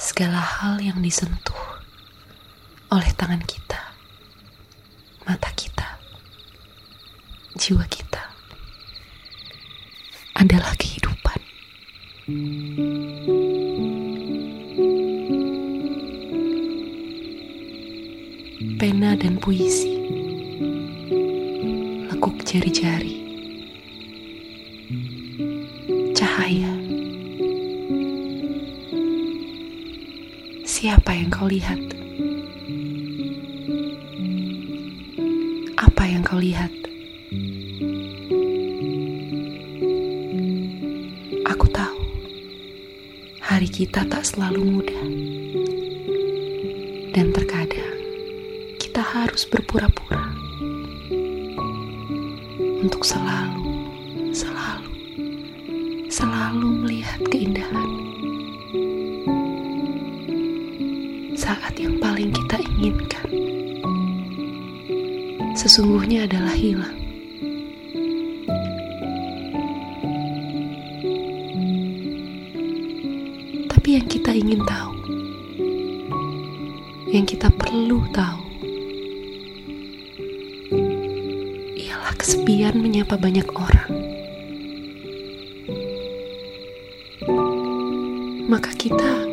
segala hal yang disentuh oleh tangan kita, mata kita, jiwa kita adalah kehidupan. Pena dan puisi, lekuk jari-jari, cahaya. Siapa yang kau lihat? Apa yang kau lihat? Aku tahu hari kita tak selalu mudah, dan terkadang kita harus berpura-pura untuk selalu, selalu, selalu melihat keindahan. Saat yang paling kita inginkan sesungguhnya adalah hilang. Tapi yang kita ingin tahu, yang kita perlu tahu, ialah kesepian menyapa banyak orang. Maka kita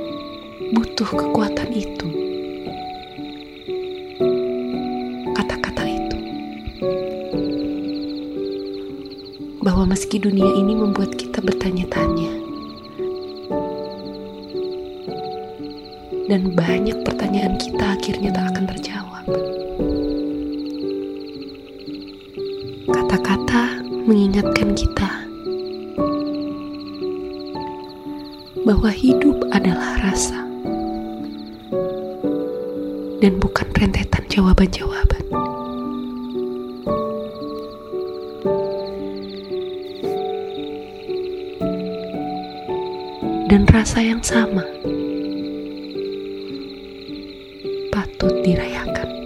butuh kekuatan itu. Kata-kata itu. Bahwa meski dunia ini membuat kita bertanya-tanya. Dan banyak pertanyaan kita akhirnya tak akan terjawab. Kata-kata mengingatkan kita bahwa hidup adalah rasa dan bukan rentetan jawaban-jawaban. Dan rasa yang sama patut dirayakan.